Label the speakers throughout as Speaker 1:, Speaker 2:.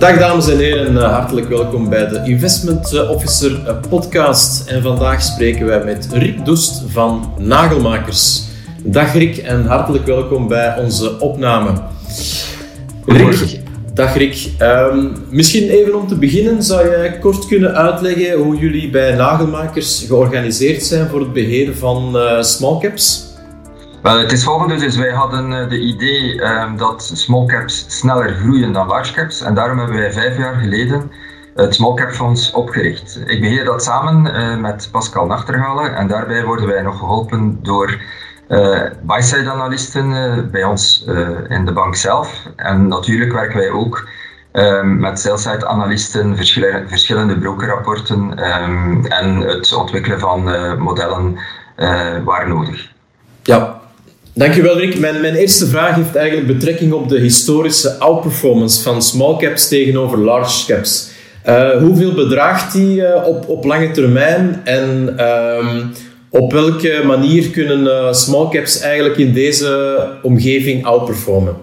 Speaker 1: Dag dames en heren, eh, hartelijk welkom bij de Investment Officer eh, podcast. En vandaag spreken wij met Rick Doest van Nagelmakers. Dag Rick en hartelijk welkom bij onze opname. Rick, dag Rick. Ehm, misschien even om te beginnen, zou jij kort kunnen uitleggen hoe jullie bij Nagelmakers georganiseerd zijn voor het beheren van uh, small caps?
Speaker 2: Wel, het is volgende. Dus wij hadden uh, de idee um, dat small caps sneller groeien dan large caps. En daarom hebben wij vijf jaar geleden het Small Cap Fonds opgericht. Ik beheer dat samen uh, met Pascal Nachterhalen. En daarbij worden wij nog geholpen door uh, buy-side analisten bij ons in de bank zelf. En natuurlijk werken wij ook um, met sell-side analisten, verschillende, verschillende brokerrapporten um, en het ontwikkelen van modellen waar nodig.
Speaker 1: Ja, Dankjewel Rick. Mijn, mijn eerste vraag heeft eigenlijk betrekking op de historische outperformance van small caps tegenover large caps. Uh, hoeveel bedraagt die uh, op, op lange termijn en um, op welke manier kunnen uh, small caps eigenlijk in deze omgeving outperformen?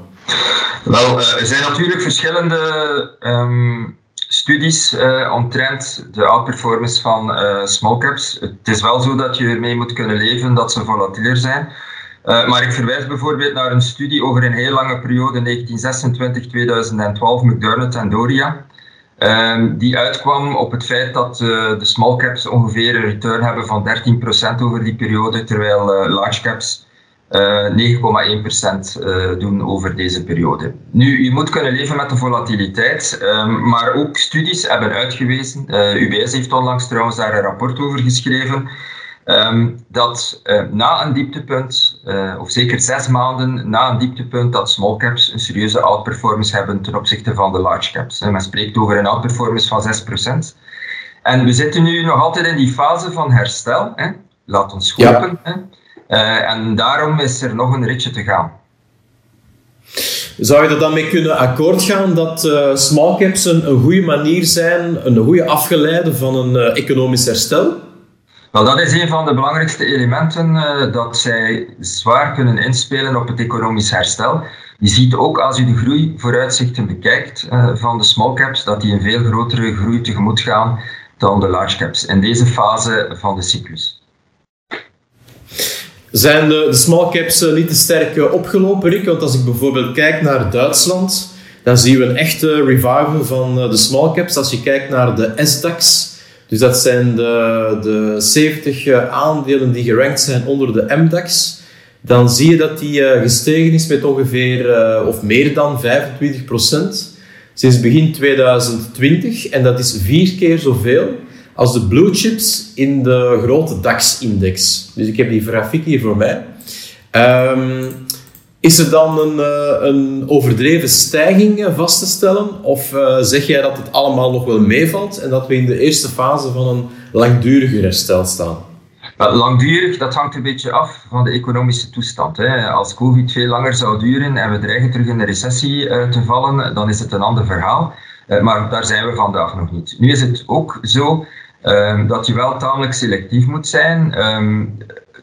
Speaker 2: Wel, er zijn natuurlijk verschillende um, studies omtrent de outperformance van small caps. Het is wel zo dat je ermee moet kunnen leven dat ze volatieler zijn. Uh, maar ik verwijs bijvoorbeeld naar een studie over een heel lange periode, 1926-2012, McDermott en Doria. Um, die uitkwam op het feit dat uh, de small caps ongeveer een return hebben van 13% over die periode, terwijl uh, large caps 9,1% doen over deze periode. Nu, je moet kunnen leven met de volatiliteit, um, maar ook studies hebben uitgewezen, UBS heeft onlangs trouwens daar een rapport over geschreven, Um, dat uh, na een dieptepunt, uh, of zeker zes maanden na een dieptepunt, dat small caps een serieuze outperformance hebben ten opzichte van de large caps. En men spreekt over een outperformance van 6%. En we zitten nu nog altijd in die fase van herstel. Hè? Laat ons hopen. Ja. Uh, en daarom is er nog een ritje te gaan.
Speaker 1: Zou je er dan mee kunnen akkoord gaan dat uh, small caps een, een goede manier zijn, een goede afgeleide van een economisch herstel?
Speaker 2: Wel, dat is een van de belangrijkste elementen uh, dat zij zwaar kunnen inspelen op het economisch herstel. Je ziet ook als je de groeivooruitzichten bekijkt uh, van de small caps, dat die een veel grotere groei tegemoet gaan dan de large caps in deze fase van de cyclus.
Speaker 1: Zijn de, de small caps uh, niet te sterk opgelopen, Rick? Want als ik bijvoorbeeld kijk naar Duitsland, dan zien we een echte revival van de small caps. Als je kijkt naar de S-DAX, dus dat zijn de, de 70 eh, aandelen die gerankt zijn onder de MDAX. Dan zie je dat die uh, gestegen is met ongeveer, uh, of meer dan 25% sinds begin 2020. En dat is vier keer zoveel als de blue chips in de grote DAX-index. Dus ik heb die grafiek hier voor mij. Um, is er dan een, uh, een overdreven stijging uh, vast te stellen? Of uh, zeg jij dat het allemaal nog wel meevalt en dat we in de eerste fase van een langduriger herstel staan?
Speaker 2: Langdurig, dat hangt een beetje af van de economische toestand. Hè. Als COVID veel langer zou duren en we dreigen terug in de recessie te vallen, dan is het een ander verhaal. maar daar zijn we vandaag nog niet. Nu is het ook zo um, dat je wel tamelijk selectief moet zijn. Um,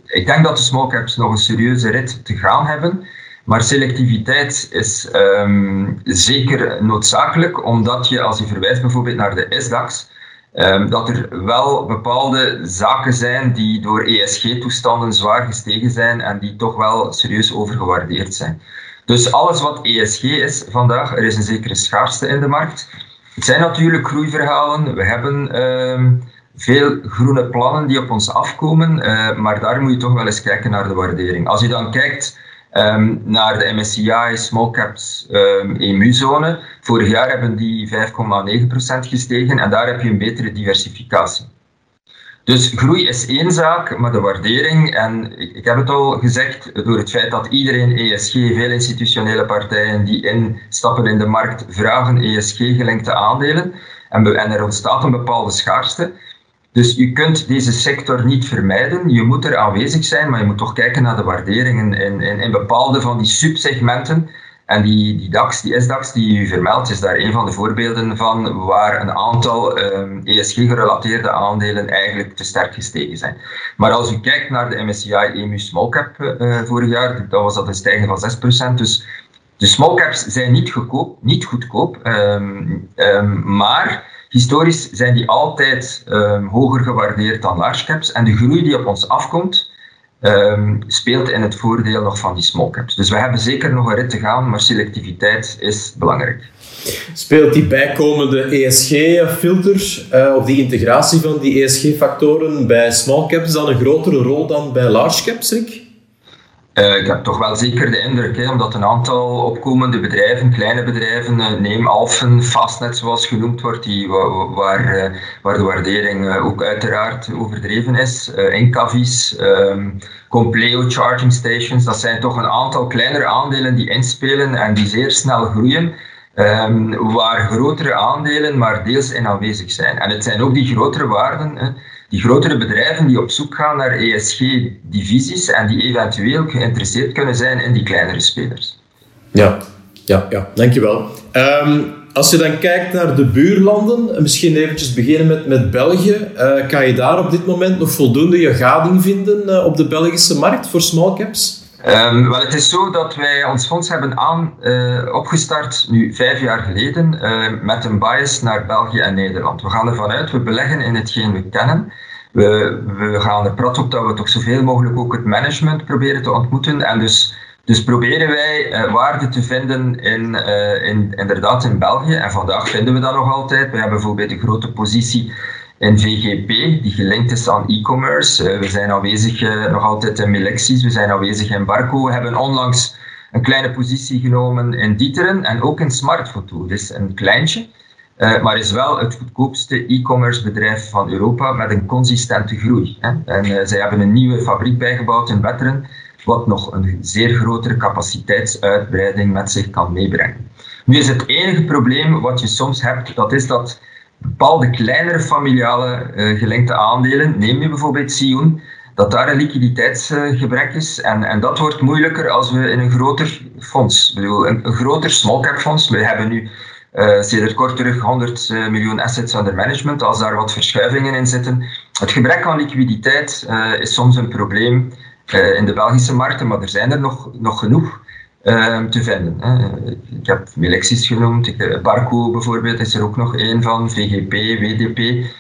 Speaker 2: ik denk dat de small caps nog een serieuze rit te gaan hebben. Maar selectiviteit is um, zeker noodzakelijk, omdat je, als je verwijst bijvoorbeeld naar de SDAX, um, dat er wel bepaalde zaken zijn die door ESG-toestanden zwaar gestegen zijn en die toch wel serieus overgewaardeerd zijn. Dus alles wat ESG is vandaag, er is een zekere schaarste in de markt. Het zijn natuurlijk groeiverhalen. We hebben um, veel groene plannen die op ons afkomen, uh, maar daar moet je toch wel eens kijken naar de waardering. Als je dan kijkt um, naar de MSCI Small Caps EMU-zone. Vorig jaar hebben die 5,9% gestegen en daar heb je een betere diversificatie. Dus groei is één zaak, maar de waardering, en ik, ik, heb het al gezegd, door het feit dat iedereen ESG, veel institutionele partijen die instappen in de markt, vragen ESG-gelinkte aandelen. En, en er ontstaat een bepaalde schaarste. Dus je kunt deze sector niet vermijden. Je moet er aanwezig zijn, maar je moet toch kijken naar de waarderingen in, in, in bepaalde van die subsegmenten. En die, die DAX, die SDAX die u vermeldt, is daar een van de voorbeelden van waar een aantal um, ehm, ESG-gerelateerde aandelen eigenlijk te sterk gestegen zijn. Maar als u kijkt naar de MSCI EMU Small Cap uh, vorig jaar, dan was dat een stijging van 6%. Dus, De small caps zijn niet, goedkoop, niet goedkoop, ehm, ehm, maar historisch zijn die altijd ehm, hoger gewaardeerd dan large caps. En de groei die op ons afkomt, speelt in het voordeel nog van die small caps. Dus we hebben zeker nog een rit te gaan, maar selectiviteit is belangrijk.
Speaker 1: Speelt die bijkomende ESG-filter uh, of die integratie van die ESG-factoren bij small caps dan een grotere rol dan bij large caps, Rick?
Speaker 2: Uh, ik heb toch wel zeker de indruk, hè, omdat een aantal opkomende bedrijven, kleine bedrijven, uh, neem Alphen, Fastnet zoals genoemd wordt, die, waar, uh, waar de waardering ook uiteraard overdreven is, Incavis, um, Compleo Charging Stations, dat zijn toch een aantal kleinere aandelen die inspelen en die zeer snel groeien. Um, waar grotere aandelen maar deels in aanwezig zijn. En het zijn ook die grotere waarden, hè, die grotere bedrijven die op zoek gaan naar ESG-divisies en die eventueel geïnteresseerd kunnen zijn in die kleinere spelers.
Speaker 1: Ja, ja, ja dankjewel. Um, als je dan kijkt naar de buurlanden, misschien eventjes beginnen met, met België. Uh, kan je daar op dit moment nog voldoende je gading vinden uh, op de Belgische markt voor small caps?
Speaker 2: Um, wel, het is zo dat wij ons fonds hebben aan, uh, opgestart nu vijf jaar geleden uh, met een bias naar België en Nederland. We gaan ervan uit, we beleggen in hetgeen we kennen. We, we gaan er prat op dat we toch zoveel mogelijk ook het management proberen te ontmoeten. En dus, dus proberen wij uh, waarde te vinden in, in, inderdaad in België. En vandaag vinden we dat nog altijd. We hebben bijvoorbeeld een grote positie in VGP, die gelinkt is aan e-commerce. Uh, we zijn aanwezig uh, nog altijd in Melexis, we zijn aanwezig in Barco. We hebben onlangs een kleine positie genomen in Dieteren en ook in Smartfoto. Dus een kleintje, uh, maar is wel het goedkoopste e-commerce bedrijf van Europa met een consistente groei. En zij hebben een nieuwe fabriek bijgebouwd in Wetteren, wat nog een zeer grotere capaciteitsuitbreiding met zich kan meebrengen. Nu is het enige probleem wat je soms hebt, dat is dat bepaalde kleinere familiale uh, aandelen, neem je bijvoorbeeld Sion, dat daar een liquiditeitsgebrek is. En, en dat wordt moeilijker als we in een groter fonds, ik bedoel, een, groter small cap fonds, we hebben nu uh, sinds kort terug 100 uh, miljoen assets under management, als daar wat verschuivingen in zitten. Het gebrek aan liquiditeit uh, is soms een probleem in de Belgische markten, maar er zijn er nog, nog genoeg. Ehm, te vinden. Ik heb Melexis genoemd, eh, Barco bijvoorbeeld is er ook nog één van, VGP, WDP.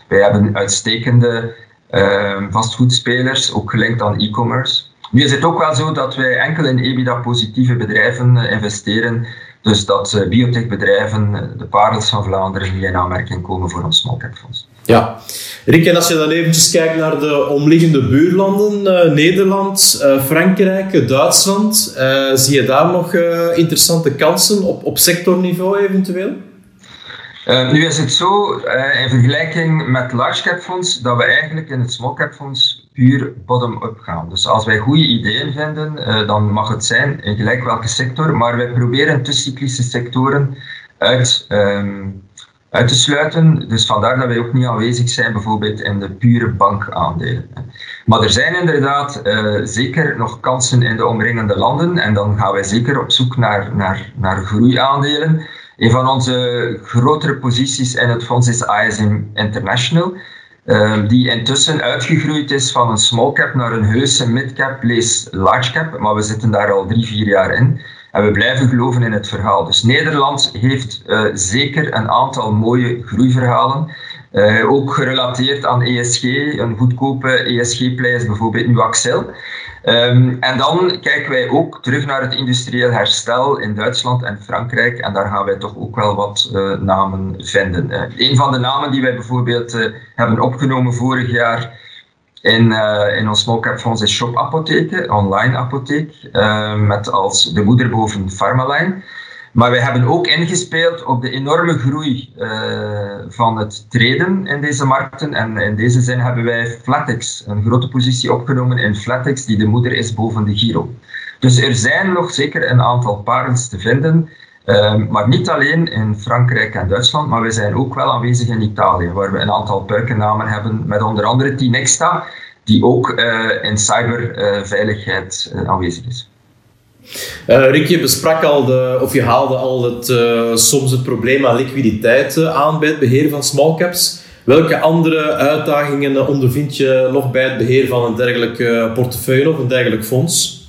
Speaker 2: Wij hebben uitstekende uh, vastgoedspelers, ook gelinkt aan e-commerce. Nu is het ook wel zo dat wij enkel in EBITDA-positieve bedrijven uh, investeren, dus dat uh, biotechbedrijven, de parels van Vlaanderen, niet in aanmerking komen voor ons small.
Speaker 1: Ja. Rick, en als je dan eventjes kijkt naar de omliggende buurlanden, uh, Nederland, uh, Frankrijk, Duitsland, uh, zie je daar nog interessante kansen op, op sectorniveau eventueel?
Speaker 2: nu is het zo, in vergelijking met large cap fonds, dat we eigenlijk in het small cap fonds puur bottom-up gaan. Dus als wij goede ideeën vinden, dan mag het zijn in gelijk welke sector, maar wij proberen te cyclische sectoren uit... Um, uit te sluiten. Dus vandaar dat wij ook niet aanwezig zijn, bijvoorbeeld in de pure bankaandelen. Maar er zijn inderdaad uh, zeker nog kansen in de omringende landen en dan gaan wij zeker op zoek naar, naar, naar groeiaandelen. Een van onze grotere posities in het fonds is ISM International. Uh, die intussen uitgegroeid is van een small cap naar een heuse mid cap, lees large cap, maar we zitten daar al drie, vier jaar in. En we blijven geloven in het verhaal. Dus Nederland heeft uh, zeker een aantal mooie groeiverhalen. Uh, ook gerelateerd aan ESG. Een goedkope ESG-play is bijvoorbeeld nu Axel. Um, en dan kijken wij ook terug naar het industrieel herstel in Duitsland en Frankrijk. En daar gaan wij toch ook wel wat uh, namen vinden. Een van de namen die wij bijvoorbeeld hebben opgenomen vorig jaar in, uh, in ons small cap fonds is Shop Apotheken, online apotheek, uh, met als de moederboven Pharmaline. Maar wij hebben ook ingespeeld op de enorme groei uh, van het treden in deze markten. En in deze zin hebben wij Flatex, een grote positie opgenomen in Flatex, die de moeder is boven de Giro. Dus er zijn nog zeker een aantal parels te vinden. Uh, maar niet alleen in Frankrijk en Duitsland, maar we zijn ook wel aanwezig in Italië, waar we een aantal puikennamen hebben, met onder andere Tinexta, die ook uh, in cyberveiligheid uh, aanwezig is.
Speaker 1: Uh, Rick, je besprak al, de, of je haalde al het, soms het probleem aan liquiditeit aan bij het beheer van small caps. Welke andere uitdagingen ondervind je nog bij het beheer van een dergelijk portefeuille of een dergelijk fonds?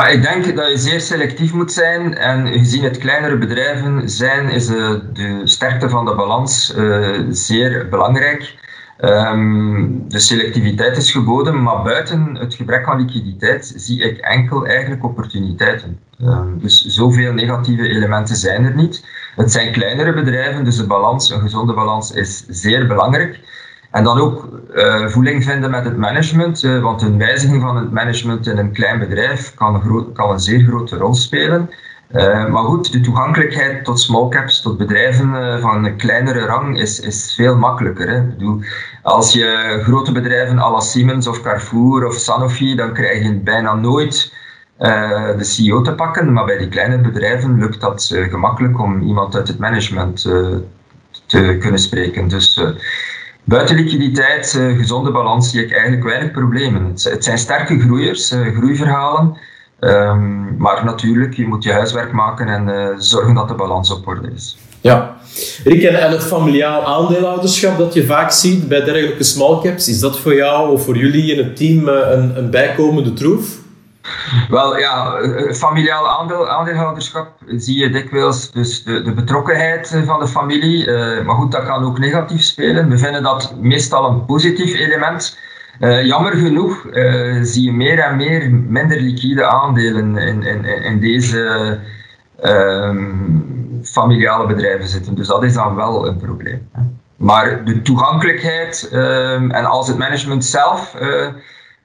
Speaker 2: Maar ik denk dat je zeer selectief moet zijn en gezien het kleinere bedrijven zijn, is de, sterkte van de balans uh, zeer belangrijk. Um, de selectiviteit is geboden, maar buiten het gebrek aan liquiditeit zie ik enkel eigenlijk opportuniteiten. Um, dus zoveel negatieve elementen zijn er niet. Het zijn kleinere bedrijven, dus de balans, een gezonde balans is zeer belangrijk. En dan ook uh, voeling vinden met het management, uh, want een wijziging van het management in een klein bedrijf kan, kan een zeer grote rol spelen. Uh, maar goed, de toegankelijkheid tot small caps, tot bedrijven van een kleinere rang, is, is veel makkelijker. Hè? Bedoel, als je grote bedrijven als Siemens of Carrefour of Sanofi, dan krijg je bijna nooit de CEO te pakken. Maar bij die kleine bedrijven lukt dat gemakkelijk om iemand uit het management te kunnen spreken. Dus Buiten liquiditeit, uh, gezonde balans, zie ik eigenlijk weinig problemen. Het, zijn sterke groeiers, uh, groeiverhalen. Um, maar natuurlijk, je moet je huiswerk maken en uh, zorgen dat de balans op orde is.
Speaker 1: Ja. Rick, en het familiaal aandeelhouderschap dat je vaak ziet bij dergelijke small caps, is dat voor jou of voor jullie in het team een, een bijkomende troef?
Speaker 2: Wel ja, familiaal aandeel, aandeelhouderschap zie je dikwijls dus de, de betrokkenheid van de familie. Maar goed, dat kan ook negatief spelen. We vinden dat meestal een positief element. Jammer genoeg zie je meer en meer minder liquide aandelen in, in, in deze familiale bedrijven zitten. Dus dat is dan wel een probleem. Maar de toegankelijkheid en als het management zelf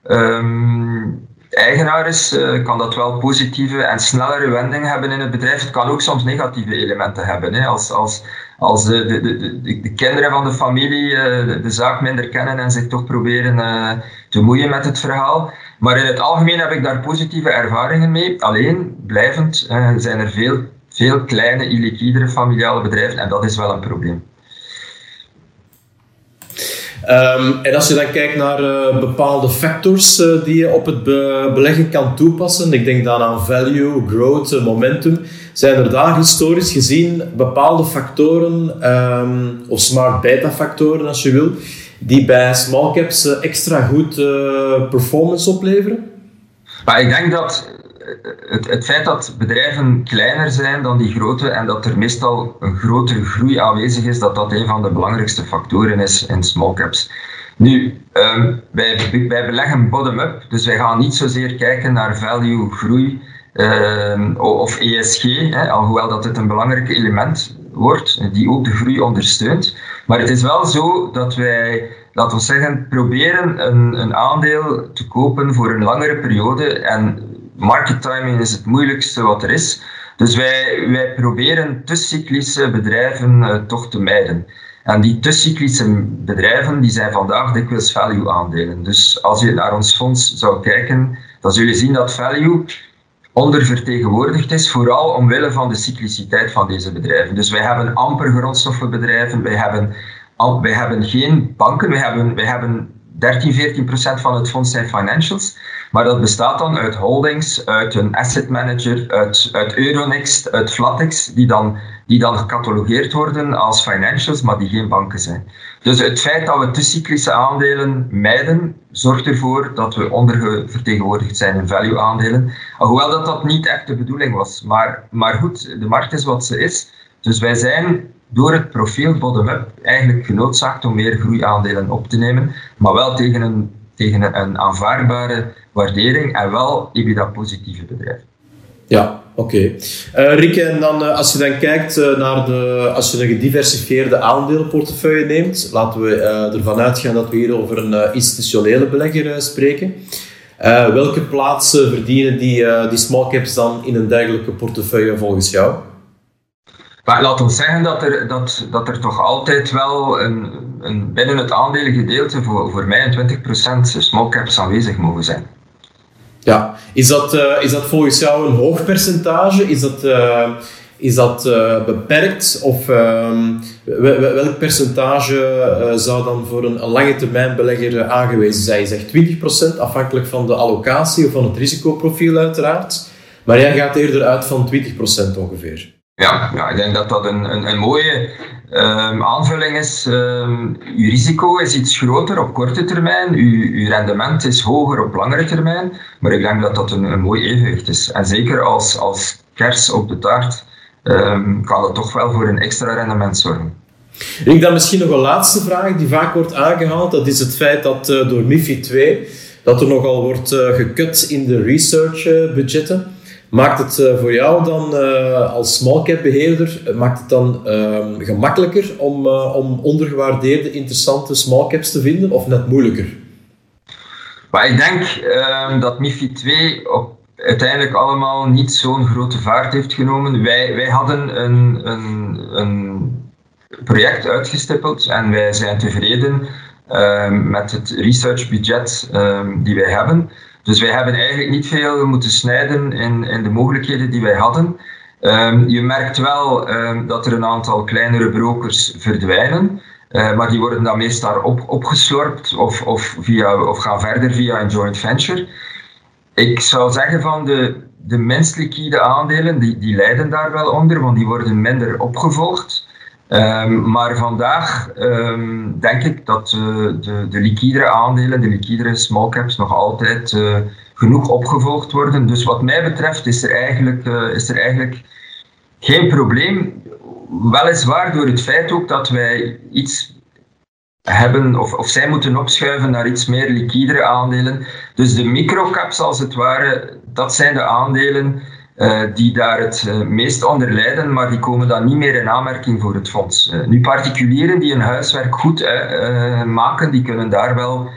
Speaker 2: um, eigenaar is, uh, kan dat wel positieve en snellere wendingen hebben in het bedrijf. Het kan ook soms negatieve elementen hebben. Als, als, als de, de, de, de, kinderen van de familie uh, de, zaak minder kennen en zich toch proberen uh, te moeien met het verhaal. Maar in het algemeen heb ik daar positieve ervaringen mee. Alleen, blijvend, zijn er veel, veel kleine, illiquidere familiale bedrijven en dat is wel een probleem.
Speaker 1: Um, en als je dan kijkt naar uh, bepaalde factors uh, die je op het be beleggen kan toepassen, ik denk dan aan value, growth, uh, momentum, zijn er daar historisch gezien bepaalde factoren, um, of smart beta factoren als je wil, die bij small caps extra goed performance opleveren?
Speaker 2: Maar ik denk dat het, het, feit dat bedrijven kleiner zijn dan die grote en dat er meestal een grotere groei aanwezig is, dat dat een van de belangrijkste factoren is in small caps. Nu, um, wij, beleggen bottom-up, dus wij gaan niet zozeer kijken naar value, groei um, of ESG, hè, alhoewel dat het een belangrijk element wordt, die ook de groei ondersteunt. Maar het is wel zo dat wij, laten we zeggen, proberen een, een aandeel te kopen voor een langere periode en market timing is het moeilijkste wat er is. Dus wij, wij proberen te cyclische bedrijven uh, toch te mijden. En die te cyclische bedrijven die zijn vandaag dikwijls value aandelen. Dus als je naar ons fonds zou kijken, dan zul je zien dat value ondervertegenwoordigd is, vooral omwille van de cycliciteit van deze bedrijven. Dus wij hebben amper grondstoffenbedrijven, wij hebben, wij hebben geen banken, wij hebben, wij hebben 13, 14 procent van het fonds zijn financials. Maar dat bestaat dan uit holdings, uit een asset manager, uit, uit Euronext, uit Flatex, die dan, die dan gecatalogeerd worden als financials, maar die geen banken zijn. Dus het feit dat we te cyclische aandelen mijden, zorgt ervoor dat we ondervertegenwoordigd zijn in value aandelen. Hoewel dat dat niet echt de bedoeling was. Maar, maar goed, de markt is wat ze is. Dus wij zijn door het profiel bottom-up eigenlijk genoodzaakt om meer groeiaandelen op te nemen, maar wel tegen een, tegen een aanvaardbare waardering en wel EBITDA-positieve bedrijven.
Speaker 1: Ja, oké. Okay. Uh, Rick, en dan, uh, als je dan kijkt uh, naar de, als je een gediversifieerde aandelenportefeuille neemt, laten we ervan uitgaan dat we hier over een institutionele belegger spreken. welke plaatsen verdienen die, die small caps dan in een dergelijke portefeuille volgens jou?
Speaker 2: Maar laat ons zeggen dat er, dat, dat er toch altijd wel een, een, binnen het aandelengedeelte voor, voor mij een 20% small caps aanwezig mogen zijn.
Speaker 1: Ja, is dat, uh, is dat volgens jou een hoog percentage? Is dat, uh, is dat uh, beperkt? Of ehm, welk percentage zou dan voor een, een lange termijn belegger aangewezen zijn? Je zegt 20% afhankelijk van de allocatie of van het risicoprofiel uiteraard. Maar jij gaat eerder uit van 20% ongeveer.
Speaker 2: Ja, ja, ik denk dat dat een, een, een mooie Um, aanvulling is, um, uw risico is iets groter op korte termijn, uw, uw, rendement is hoger op langere termijn, maar ik denk dat dat een, een mooi evenwicht is. En zeker als, als kers op de taart um, kan dat toch wel voor een extra rendement zorgen.
Speaker 1: Ik dan misschien nog een laatste vraag die vaak wordt aangehaald. Dat is het feit dat uh, door MIFID 2 dat er nogal wordt uh, gekut in de research budgetten. Maakt het uh, voor jou dan uh, als small cap beheerder maakt het dan uh, gemakkelijker om, om ondergewaardeerde interessante small caps te vinden of net moeilijker?
Speaker 2: Maar ik denk ehm, dat MIFID 2 op uiteindelijk allemaal niet zo'n grote vaart heeft genomen. Wij, wij hadden een, een, een project uitgestippeld en wij zijn tevreden ehm, met het researchbudget um, die wij hebben. Dus wij hebben eigenlijk niet veel moeten snijden in, in de mogelijkheden die wij hadden. Um, je merkt wel um, dat er een aantal kleinere brokers verdwijnen, uh, maar die worden dan meestal op, opgeslorpt of, of, via, of gaan verder via een joint venture. Ik zou zeggen van de, de minst liquide aandelen, die, die lijden daar wel onder, want die worden minder opgevolgd. Um, maar vandaag um, denk ik dat uh, de, de liquidere aandelen, de liquidere small caps, nog altijd uh, genoeg opgevolgd worden. Dus wat mij betreft is er eigenlijk, uh, is er eigenlijk geen probleem. Weliswaar door het feit ook dat wij iets hebben of, of zij moeten opschuiven naar iets meer liquidere aandelen. Dus de microcaps als het ware, dat zijn de aandelen die daar het uh, meest onder lijden, maar die komen dan niet meer in aanmerking voor het fonds. Uh, nu, particulieren die hun huiswerk goed maken, die kunnen daar wel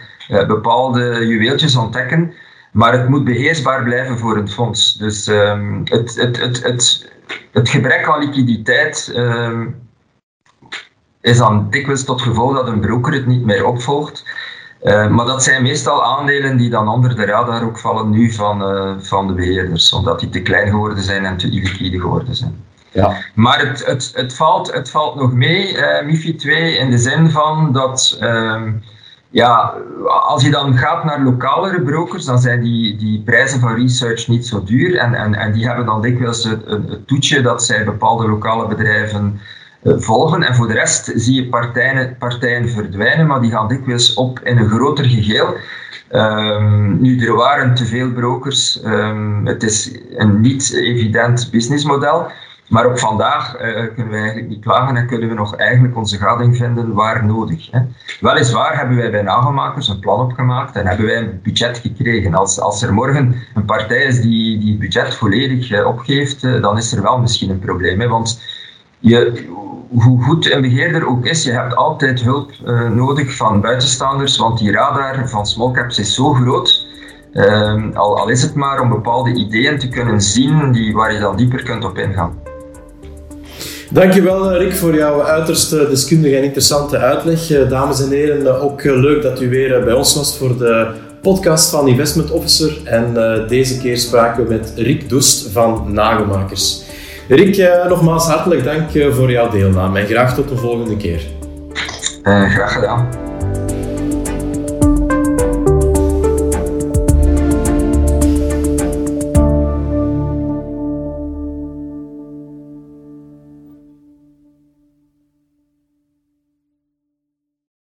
Speaker 2: bepaalde juweeltjes ontdekken, maar het moet beheersbaar blijven voor het fonds. Dus um, het, het, het, het, het gebrek aan liquiditeit um, is dan dikwijls tot gevolg dat een broker het niet meer opvolgt. Uh, maar dat zijn meestal aandelen die dan onder de radar ook vallen nu van, uh, van de beheerders, omdat die te klein geworden zijn en te illiquide geworden zijn. Ja. Maar het, het, het, valt, het valt nog mee, uh, MIFI 2, in de zin van dat ehm, ja, als je dan gaat naar lokalere brokers, dan zijn die, die prijzen van research niet zo duur en, en, en die hebben dan dikwijls het, het toetje dat zij bepaalde lokale bedrijven eh, volgen. En voor de rest zie je partijen, partijen verdwijnen, maar die gaan dikwijls op in een groter geheel. Um, nu, er waren te veel brokers. Um, het is een niet evident businessmodel. Maar op vandaag uh, kunnen we eigenlijk niet klagen en kunnen we nog eigenlijk onze gading vinden waar nodig. Hè. Weliswaar hebben wij bij nagelmakers een plan opgemaakt en hebben wij een budget gekregen. Als, als er morgen een partij is die die budget volledig uh, opgeeft, dan is er wel misschien een probleem. Hè, want je, hoe goed een beheerder ook is, je hebt altijd hulp uh, nodig van buitenstaanders, want die radar van smallcaps is zo groot. Uh, al, al, is het maar om bepaalde ideeën te kunnen zien die, waar je dan dieper kunt op ingaan.
Speaker 1: Dankjewel Rick voor jouw uiterst deskundige en interessante uitleg. Eh, dames en heren, ook leuk dat u weer bij ons was voor de podcast van Investment Officer. En deze keer spraken we met Rick Doest van Nagelmakers. Rick, eh, nogmaals hartelijk dank eh, voor jouw deelname en graag tot de volgende keer.
Speaker 2: Uh, graag gedaan.